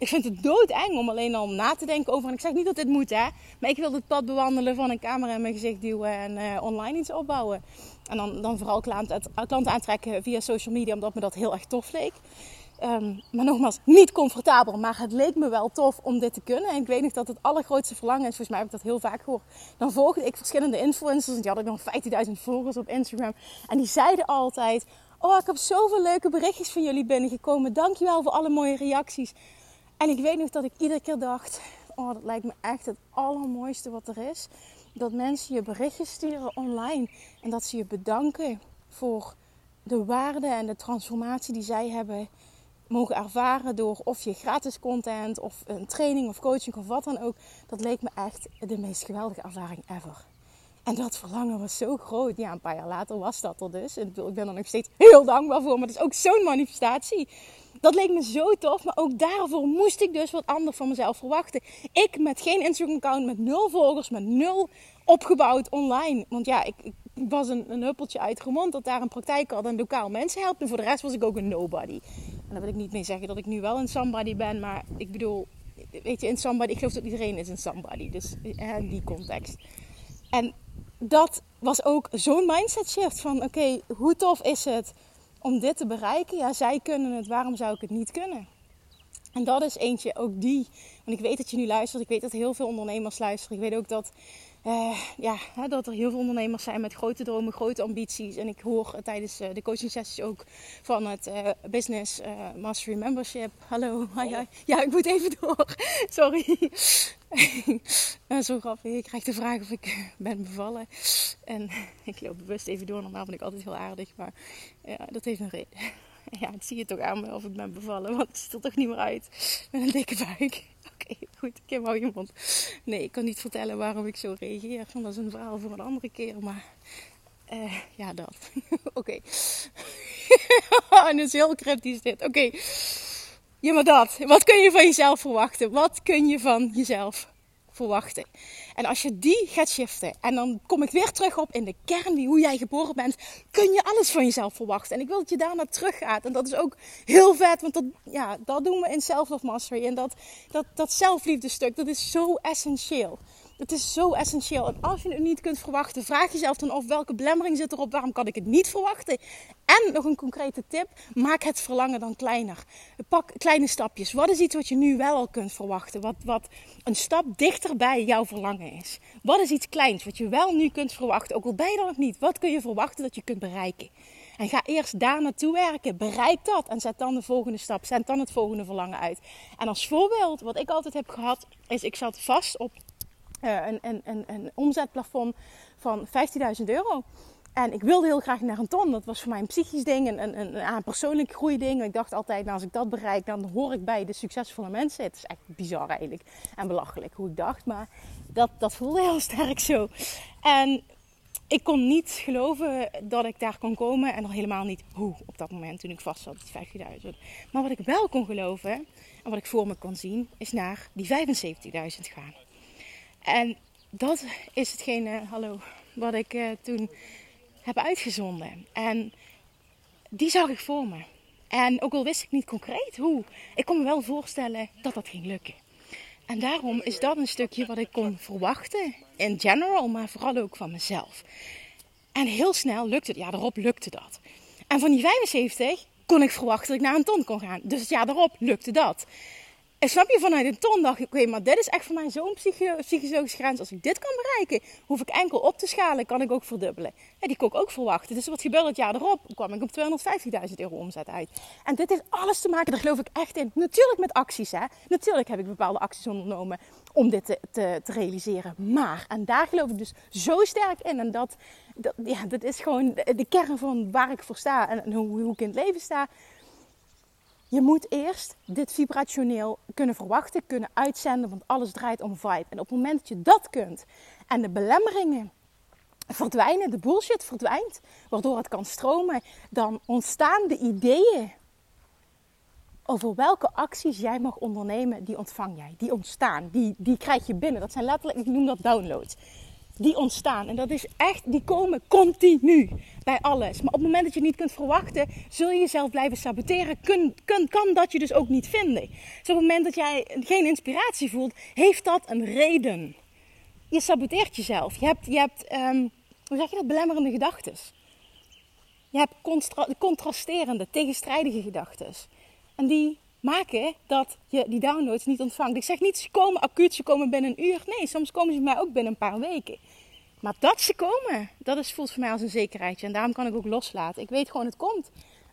Ik vind het doodeng om alleen al na te denken over. En ik zeg niet dat dit moet, hè. Maar ik wil het pad bewandelen van een camera in mijn gezicht duwen en uh, online iets opbouwen. En dan, dan vooral klanten, aantrekken via social media, omdat me dat heel erg tof leek. Um, maar nogmaals, niet comfortabel. Maar het leek me wel tof om dit te kunnen. En ik weet nog dat het allergrootste verlangen is. Volgens mij heb ik dat heel vaak gehoord. Dan volgde ik verschillende influencers. En die hadden nog 15.000 volgers op Instagram. En die zeiden altijd... Oh, ik heb zoveel leuke berichtjes van jullie binnengekomen. Dankjewel voor alle mooie reacties. En ik weet nog dat ik iedere keer dacht: Oh, dat lijkt me echt het allermooiste wat er is. Dat mensen je berichtjes sturen online en dat ze je bedanken voor de waarde en de transformatie die zij hebben mogen ervaren door of je gratis content of een training of coaching of wat dan ook. Dat leek me echt de meest geweldige ervaring ever. En dat verlangen was zo groot. Ja, een paar jaar later was dat er dus. ik ben er nog steeds heel dankbaar voor. Maar het is ook zo'n manifestatie. Dat leek me zo tof. Maar ook daarvoor moest ik dus wat anders van mezelf verwachten. Ik met geen Instagram-account, met nul volgers, met nul opgebouwd online. Want ja, ik, ik was een, een huppeltje uit dat daar een praktijk had en lokaal mensen helpt. En voor de rest was ik ook een nobody. En daar wil ik niet mee zeggen dat ik nu wel een somebody ben. Maar ik bedoel, weet je, in somebody, ik geloof dat iedereen is een somebody. Dus in die context. En dat was ook zo'n mindset shift van oké, hoe tof is het om dit te bereiken? Ja, zij kunnen het, waarom zou ik het niet kunnen? En dat is eentje, ook die. Want ik weet dat je nu luistert. Ik weet dat heel veel ondernemers luisteren. Ik weet ook dat, uh, ja, dat er heel veel ondernemers zijn met grote dromen, grote ambities. En ik hoor tijdens uh, de coaching sessies ook van het Business Mastery Membership. Hallo, hi, hi. Ja, ik moet even door. <laughs> Sorry. <laughs> zo grappig. Ik krijg de vraag of ik ben bevallen. En <laughs> ik loop bewust even door. Normaal ben ik altijd heel aardig. Maar ja, dat heeft een reden. <laughs> Ja, ik zie je toch aan me of ik ben bevallen. Want het ziet er toch niet meer uit. Met een dikke buik. <laughs> Oké, goed. Ik heb hou je mond. Nee, ik kan niet vertellen waarom ik zo reageer. Want dat is een verhaal voor een andere keer. Maar uh, ja, dat. <laughs> Oké. Okay. en is heel cryptisch dit. Oké. Ja, maar dat. Wat kun je van jezelf verwachten? Wat kun je van jezelf verwachten? En als je die gaat shiften, en dan kom ik weer terug op in de kern, wie, hoe jij geboren bent, kun je alles van jezelf verwachten. En ik wil dat je daar naar terug gaat. En dat is ook heel vet, want dat, ja, dat doen we in Self-Love Mastery. En dat, dat, dat zelfliefde stuk, dat is zo essentieel. Het is zo essentieel. En als je het niet kunt verwachten, vraag jezelf dan af welke belemmering zit erop. Waarom kan ik het niet verwachten? En nog een concrete tip: maak het verlangen dan kleiner. Pak kleine stapjes. Wat is iets wat je nu wel al kunt verwachten? Wat, wat een stap dichter bij jouw verlangen is. Wat is iets kleins wat je wel nu kunt verwachten? Ook al ben je er nog niet. Wat kun je verwachten dat je kunt bereiken? En ga eerst daar naartoe werken. Bereik dat. En zet dan de volgende stap. Zet dan het volgende verlangen uit. En als voorbeeld, wat ik altijd heb gehad, is ik zat vast op een, een, omzetplafond van 15.000 euro. En ik wilde heel graag naar een ton. Dat was voor mij een psychisch ding, een, een, een, een persoonlijk groeiding. Ik dacht altijd, nou, als ik dat bereik, dan hoor ik bij de succesvolle mensen. Het is echt bizar eigenlijk en belachelijk hoe ik dacht. Maar dat, dat voelde heel sterk zo. En ik kon niet geloven dat ik daar kon komen. En al helemaal niet hoe op dat moment toen ik vast zat, die 15.000. Maar wat ik wel kon geloven en wat ik voor me kon zien, is naar die 75.000 gaan. En dat is hetgene, hallo, wat ik uh, toen heb uitgezonden. En die zag ik voor me. En ook al wist ik niet concreet hoe, ik kon me wel voorstellen dat dat ging lukken. En daarom is dat een stukje wat ik kon verwachten in general, maar vooral ook van mezelf. En heel snel lukte het, ja, daarop lukte dat. En van die 75 kon ik verwachten dat ik naar een ton kon gaan. Dus jaar daarop lukte dat. En snap je, vanuit een ton dacht ik, oké, maar dit is echt voor mij zo'n psychologische grens. Als ik dit kan bereiken, hoef ik enkel op te schalen, kan ik ook verdubbelen. Ja, die kon ik ook verwachten. Dus wat gebeurde het jaar erop? kwam ik op 250.000 euro omzet uit. En dit heeft alles te maken, daar geloof ik echt in. Natuurlijk met acties, hè. Natuurlijk heb ik bepaalde acties ondernomen om dit te, te, realiseren. Maar, en daar geloof ik dus zo sterk in. En dat, dat, ja, dat is gewoon de, kern van waar ik voor sta en, en hoe, hoe ik in het leven sta. Je moet eerst dit vibrationeel kunnen verwachten, kunnen uitzenden, want alles draait om vibe. En op het moment dat je dat kunt en de belemmeringen verdwijnen, de bullshit verdwijnt, waardoor het kan stromen, dan ontstaan de ideeën over welke acties jij mag ondernemen, die ontvang jij. Die ontstaan, die, die krijg je binnen. Dat zijn letterlijk, ik noem dat downloads die ontstaan. En dat is echt, die komen continu bij alles. Maar op het moment dat je niet kunt verwachten, zul je jezelf blijven saboteren. Kun, kan dat je dus ook niet vinden. Dus op het moment dat jij geen inspiratie voelt, heeft dat een reden. Je saboteert jezelf. Je hebt, je hebt um, hoe zeg je dat, belemmerende gedachten. Je hebt contrasterende, tegenstrijdige gedachten. En die maken dat je die downloads niet ontvangt. Ik zeg niet ze komen acuut, ze komen binnen een uur. Nee, soms komen ze bij mij ook binnen een paar weken. Maar dat ze komen, dat is, voelt voor mij als een zekerheidje. En daarom kan ik ook loslaten. Ik weet gewoon, het komt.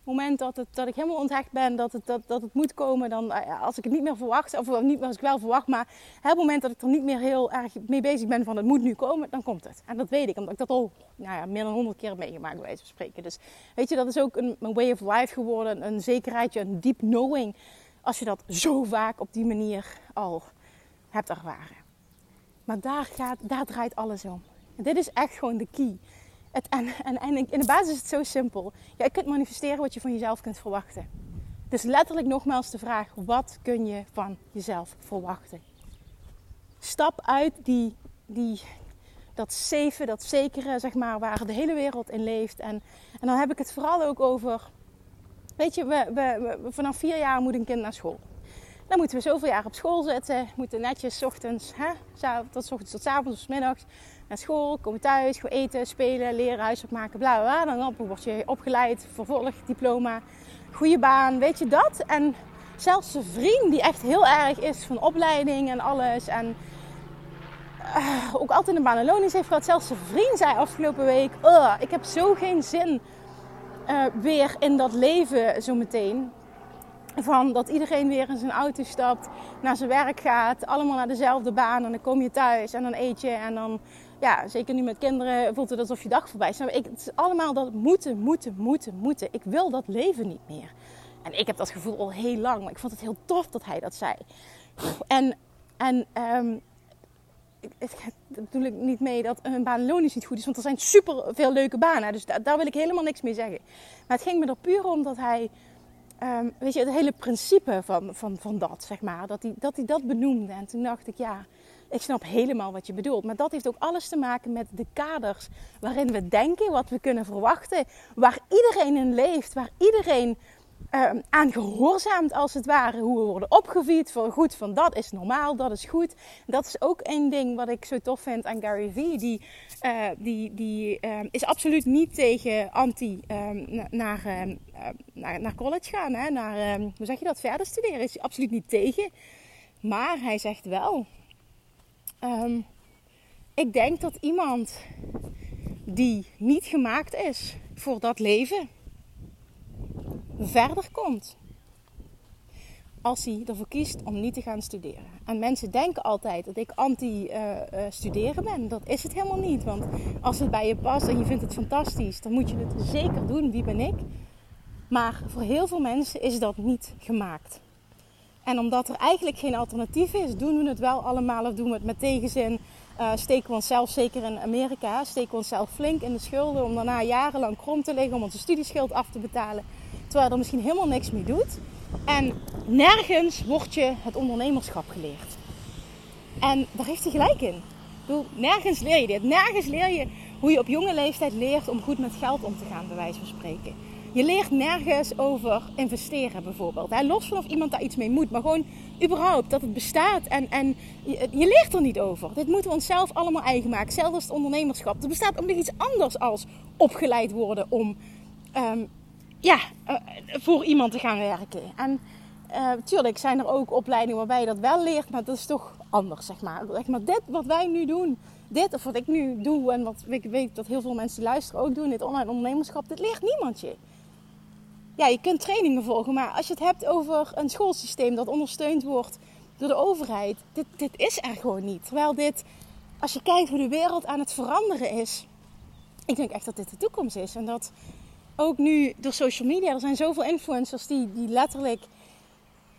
Op het moment dat, het, dat ik helemaal onthecht ben, dat het, dat, dat het moet komen, dan uh, als ik het niet meer verwacht, of niet als ik wel verwacht, maar het moment dat ik er niet meer heel erg mee bezig ben van het moet nu komen, dan komt het. En dat weet ik, omdat ik dat al nou ja, meer dan honderd keer meegemaakt, bij wijze van spreken. Dus weet je, dat is ook een, een way of life geworden, een zekerheidje, een deep knowing, als je dat zo vaak op die manier al hebt ervaren. Maar daar, gaat, daar draait alles om. Dit is echt gewoon de key. Het, en, en, in de basis is het zo simpel. Ja, je kunt manifesteren wat je van jezelf kunt verwachten. Dus letterlijk nogmaals de vraag: wat kun je van jezelf verwachten? Stap uit die, die, dat safe, dat zekere, zeg maar, waar de hele wereld in leeft. En, en dan heb ik het vooral ook over. Weet je, we, we, vanaf vier jaar moet een kind naar school. Dan moeten we zoveel jaar op school zitten. Moeten netjes ochtends, hè, tot ochtends tot avonds of middags naar school, komen thuis, gewoon eten, spelen, leren, huiswerk maken, bla bla. Dan word je opgeleid, vervolg diploma, goede baan, weet je dat? En zelfs zijn vriend, die echt heel erg is van opleiding en alles. En uh, ook altijd een baan en loonings heeft gehad. Zelfs zijn vriend zei afgelopen week: Ik heb zo geen zin uh, weer in dat leven zo meteen. Van dat iedereen weer in zijn auto stapt, naar zijn werk gaat, allemaal naar dezelfde baan. En dan kom je thuis en dan eet je. En dan, ja, zeker nu met kinderen, voelt het alsof je dag voorbij is. Ik, het is allemaal dat moeten, moeten, moeten, moeten. Ik wil dat leven niet meer. En ik heb dat gevoel al heel lang, maar ik vond het heel tof dat hij dat zei. En, en um, bedoel ik niet mee dat een baan loonisch niet goed is, want er zijn super veel leuke banen. Dus daar, wil ik helemaal niks mee zeggen. Maar het ging me er puur om dat hij Um, weet je, het hele principe van, van, van dat, zeg maar, dat dat hij dat benoemde. En toen dacht ik, ja, ik snap helemaal wat je bedoelt. Maar dat heeft ook alles te maken met de kaders waarin we denken, wat we kunnen verwachten, waar iedereen in leeft, waar iedereen um, aan gehoorzaamt als het ware. Hoe we worden opgevoed voor goed van dat is normaal, dat is goed. Dat is ook één ding wat ik zo tof vind aan Gary Vee. Die, uh, die, die um, is absoluut niet tegen anti um, naar, naar, naar college gaan. Hè? Naar, hoe zeg je dat, verder studeren is hij absoluut niet tegen. Maar hij zegt wel... ik denk dat iemand die niet gemaakt is voor dat leven verder komt. Als hij ervoor kiest om niet te gaan studeren. En mensen denken altijd dat ik anti-studeren uh, uh, ben. Dat is het helemaal niet. Want als het bij je past en je vindt het fantastisch, dan moet je het zeker doen. Wie ben ik? Maar voor heel veel mensen is dat niet gemaakt. En omdat er eigenlijk geen alternatief is, doen we het wel allemaal of doen we het met tegenzin. Uh, steken we onszelf, zeker in Amerika, steken we onszelf flink in de schulden om daarna jarenlang krom te liggen om onze studieschuld af te betalen. Terwijl er misschien helemaal niks mee doet. En nergens wordt je het ondernemerschap geleerd. En daar heeft hij gelijk in. Nergens leer je dit. Nergens leer je hoe je op jonge leeftijd leert om goed met geld om te gaan, bij wijze van spreken. Je leert nergens over investeren bijvoorbeeld. Los van of iemand daar iets mee moet, maar gewoon überhaupt dat het bestaat. En, en je, leert er niet over. Dit moeten we onszelf allemaal eigen maken. Zelfs als het ondernemerschap. Er bestaat ook nog iets anders als opgeleid worden om um, ja, uh, voor iemand te gaan werken. En natuurlijk uh, zijn er ook opleidingen waarbij je dat wel leert, maar dat is toch anders, zeg maar. Maar dit wat wij nu doen, dit of wat ik nu doe en wat ik weet dat heel veel mensen die luisteren ook doen, dit online ondernemerschap, dit leert niemand je. Ja, je kunt trainingen volgen, maar als je het hebt over een schoolsysteem dat ondersteund wordt door de overheid, dit, dit is er gewoon niet. Terwijl dit, als je kijkt hoe de wereld aan het veranderen is, ik denk echt dat dit de toekomst is. En dat ook nu door social media, er zijn zoveel influencers die, die letterlijk,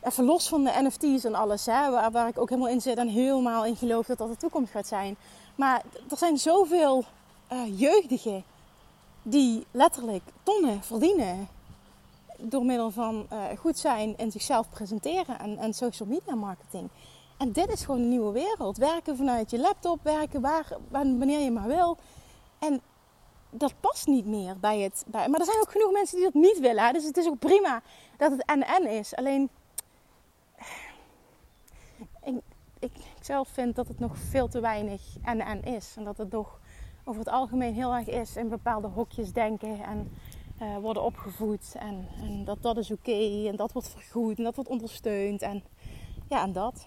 even los van de NFT's en alles, hè, waar, waar ik ook helemaal in zit en helemaal in geloof dat dat de toekomst gaat zijn. Maar er zijn zoveel uh, jeugdigen die letterlijk tonnen verdienen door middel van uh, goed zijn en zichzelf presenteren en, social media marketing. En dit is gewoon een nieuwe wereld. Werken vanuit je laptop, werken waar, wanneer je maar wil. En dat past niet meer bij het. Bij, maar er zijn ook genoeg mensen die dat niet willen. Dus het is ook prima dat het en-en is. Alleen, ik, ik, zelf vind dat het nog veel te weinig en-en is. En dat het toch over het algemeen heel erg is in bepaalde hokjes denken en uh, worden opgevoed. En, en, dat dat is oké en dat wordt vergoed en dat wordt ondersteund. En ja, en dat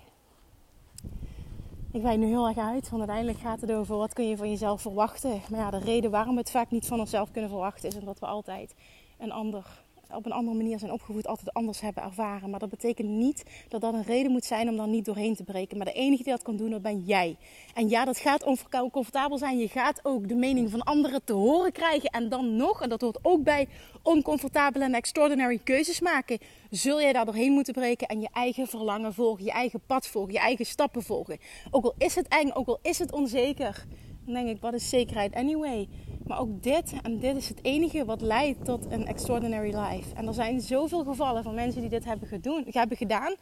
ik wijk nu heel erg uit, want uiteindelijk gaat het over wat kun je van jezelf verwachten. Maar ja, de reden waarom we het vaak niet van onszelf kunnen verwachten is omdat we altijd een ander op een andere manier zijn opgevoed, altijd anders hebben ervaren. Maar dat betekent niet dat dat een reden moet zijn om daar niet doorheen te breken. Maar de enige die dat kan doen, dat ben jij. En ja, dat gaat oncomfortabel zijn. Je gaat ook de mening van anderen te horen krijgen. En dan nog, en dat hoort ook bij oncomfortabele en extraordinary keuzes maken, zul jij daar doorheen moeten breken en je eigen verlangen volgen, je eigen pad volgen, je eigen stappen volgen. Ook al is het eng, ook al is het onzeker, dan denk ik, wat is zekerheid anyway? Maar ook dit, en dit is het enige wat leidt tot een extraordinary life. En er zijn zoveel gevallen van mensen die dit hebben, hebben gedaan.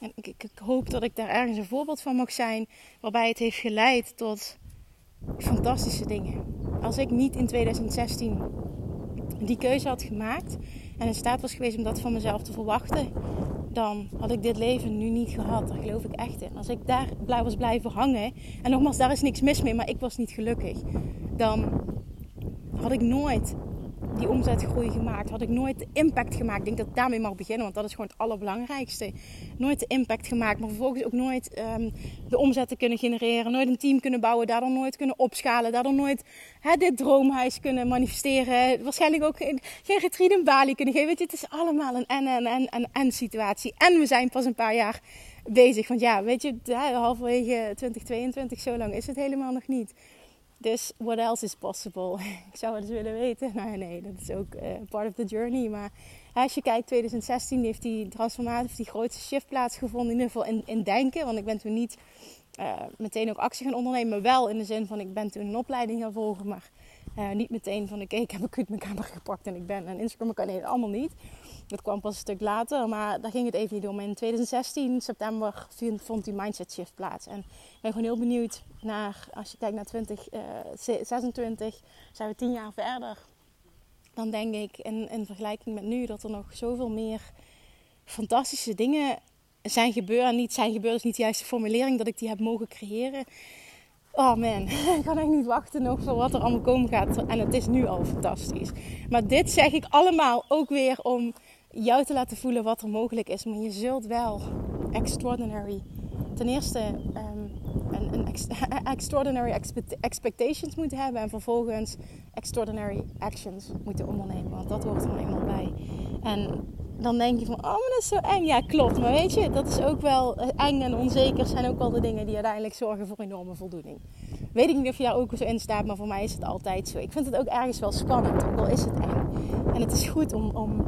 En ik, ik, ik, hoop dat ik daar ergens een voorbeeld van mag zijn, waarbij het heeft geleid tot fantastische dingen. Als ik niet in 2016 die keuze had gemaakt en in staat was geweest om dat van mezelf te verwachten, dan had ik dit leven nu niet gehad. Daar geloof ik echt in. Als ik daar was blijven hangen, en nogmaals, daar is niks mis mee, maar ik was niet gelukkig, dan had ik nooit die omzetgroei gemaakt. Had ik nooit de impact gemaakt. Ik denk dat ik daarmee mag beginnen, want dat is gewoon het allerbelangrijkste. Nooit de impact gemaakt, maar vervolgens ook nooit um, de omzet te kunnen genereren. Nooit een team kunnen bouwen, daardoor nooit kunnen opschalen. Daardoor nooit dit droomhuis kunnen manifesteren. Waarschijnlijk ook geen, geen in Bali kunnen geven. Weet je, het is allemaal een en en en en en situatie. En we zijn pas een paar jaar bezig. Want ja, weet je, halverwege 2022, zo lang is het helemaal nog niet. Dus what else is possible? <laughs> ik zou het eens willen weten. Nou nee, dat is ook uh, part of the journey. Maar als je kijkt, 2016 heeft die transformatie, die grootste shift plaatsgevonden. In ieder geval in, in denken. Want ik ben toen niet uh, meteen ook actie gaan ondernemen. Maar wel in de zin van, ik ben toen een opleiding gaan volgen. Maar uh, niet meteen van, oké, ik heb een mijn camera gepakt en ik ben een Instagram. kan nee, allemaal niet. Dat kwam pas een stuk later, maar daar ging het even niet om. In 2016, september, vond die mindset shift plaats. En ik ben gewoon heel benieuwd naar, als je kijkt naar 2026, uh, zijn we tien jaar verder. Dan denk ik, in, in vergelijking met nu, dat er nog zoveel meer fantastische dingen zijn gebeurd. En niet zijn gebeurd is niet de juiste formulering dat ik die heb mogen creëren. Oh man, <laughs> ik kan echt niet wachten nog voor wat er allemaal komen gaat. En het is nu al fantastisch. Maar dit zeg ik allemaal ook weer om jou te laten voelen wat er mogelijk is. Maar je zult wel extraordinary. Ten eerste um, een, een <laughs> extraordinary expectations moeten hebben. En vervolgens extraordinary actions moeten ondernemen. Want dat hoort er nou eenmaal bij. En dan denk je van, oh, maar dat is zo eng. Ja, klopt. Maar weet je, dat is ook wel eh, eng en onzeker. zijn ook wel de dingen die uiteindelijk zorgen voor enorme voldoening. Weet ik niet of je daar ook zo in staat, maar voor mij is het altijd zo. Ik vind het ook ergens wel spannend, ook al is het eng. En het is goed om, om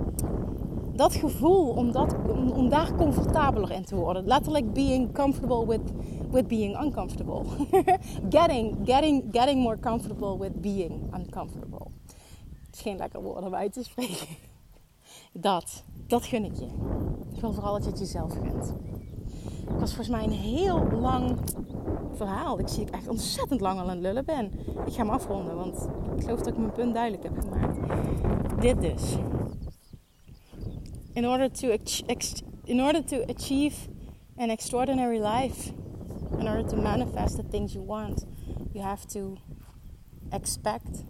dat gevoel, om, dat, om, daar comfortabeler in te worden. Letterlijk being comfortable with, with being uncomfortable. <laughs> getting, getting, getting more comfortable with being uncomfortable. Het is geen lekker woord om uit te spreken. <laughs> Dat, dat gun ik je. Ik wil vooral dat je het jezelf gunt. Het was volgens mij een heel lang verhaal. Ik zie ik echt ontzettend lang al aan het lullen ben. Ik ga hem afronden, want ik geloof dat ik mijn punt duidelijk heb gemaakt. Dit dus in order to in order to achieve an extraordinary life, in order to manifest the things you want, you have to expect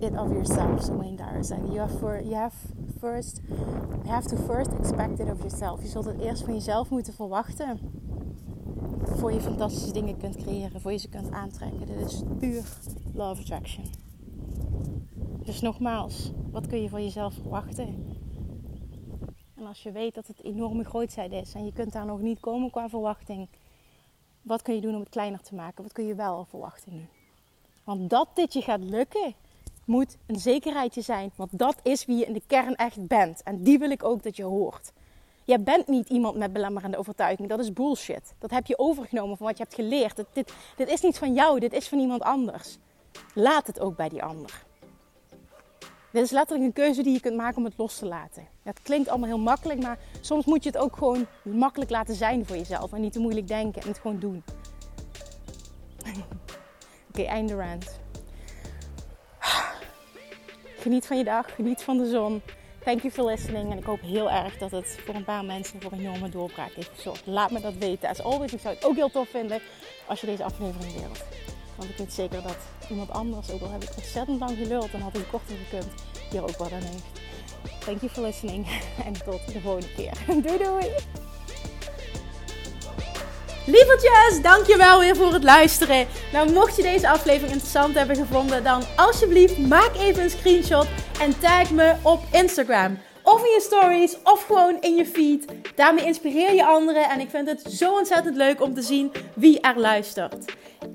it of yourself. Zo Wayne Dyer zei. You have, for, you have first, you have to first expect it of yourself. Je zult het eerst van jezelf moeten verwachten, voor je fantastische dingen kunt creëren, voor je ze kunt aantrekken. Dit is puur love attraction. Dus nogmaals, wat kun je van jezelf verwachten? En als je weet dat het enorme grootheid is en je kunt daar nog niet komen qua verwachting, wat kun je doen om het kleiner te maken? Wat kun je wel verwachten nu? Want dat dit je gaat lukken, moet een zekerheidje zijn. Want dat is wie je in de kern echt bent. En die wil ik ook dat je hoort. Je bent niet iemand met belemmerende overtuiging. Dat is bullshit. Dat heb je overgenomen van wat je hebt geleerd. Dit, dit is niet van jou, dit is van iemand anders. Laat het ook bij die ander. Dit is letterlijk een keuze die je kunt maken om het los te laten. Het klinkt allemaal heel makkelijk, maar soms moet je het ook gewoon makkelijk laten zijn voor jezelf. En niet te moeilijk denken en het gewoon doen. <laughs> Oké, okay, einde rant. <sighs> Geniet van je dag, geniet van de zon. Thank you for listening. En ik hoop heel erg dat het voor een paar mensen voor een enorme doorbraak heeft gezorgd. Laat me dat weten. As always, ik zou het ook heel tof vinden als je deze aflevering deelt. Want ik weet zeker dat iemand anders, ook al heb ik ontzettend lang geluld en had ik korter gekund, hier ook wat aan heeft. Thank you for listening <laughs> en tot de volgende keer. <laughs> Doei doei! Lievertjes, dankjewel weer voor het luisteren. Nou, mocht je deze aflevering interessant hebben gevonden, dan alsjeblieft maak even een screenshot en tag me op Instagram. Of in je stories, of gewoon in je feed. Daarmee inspireer je anderen en ik vind het zo ontzettend leuk om te zien wie er luistert.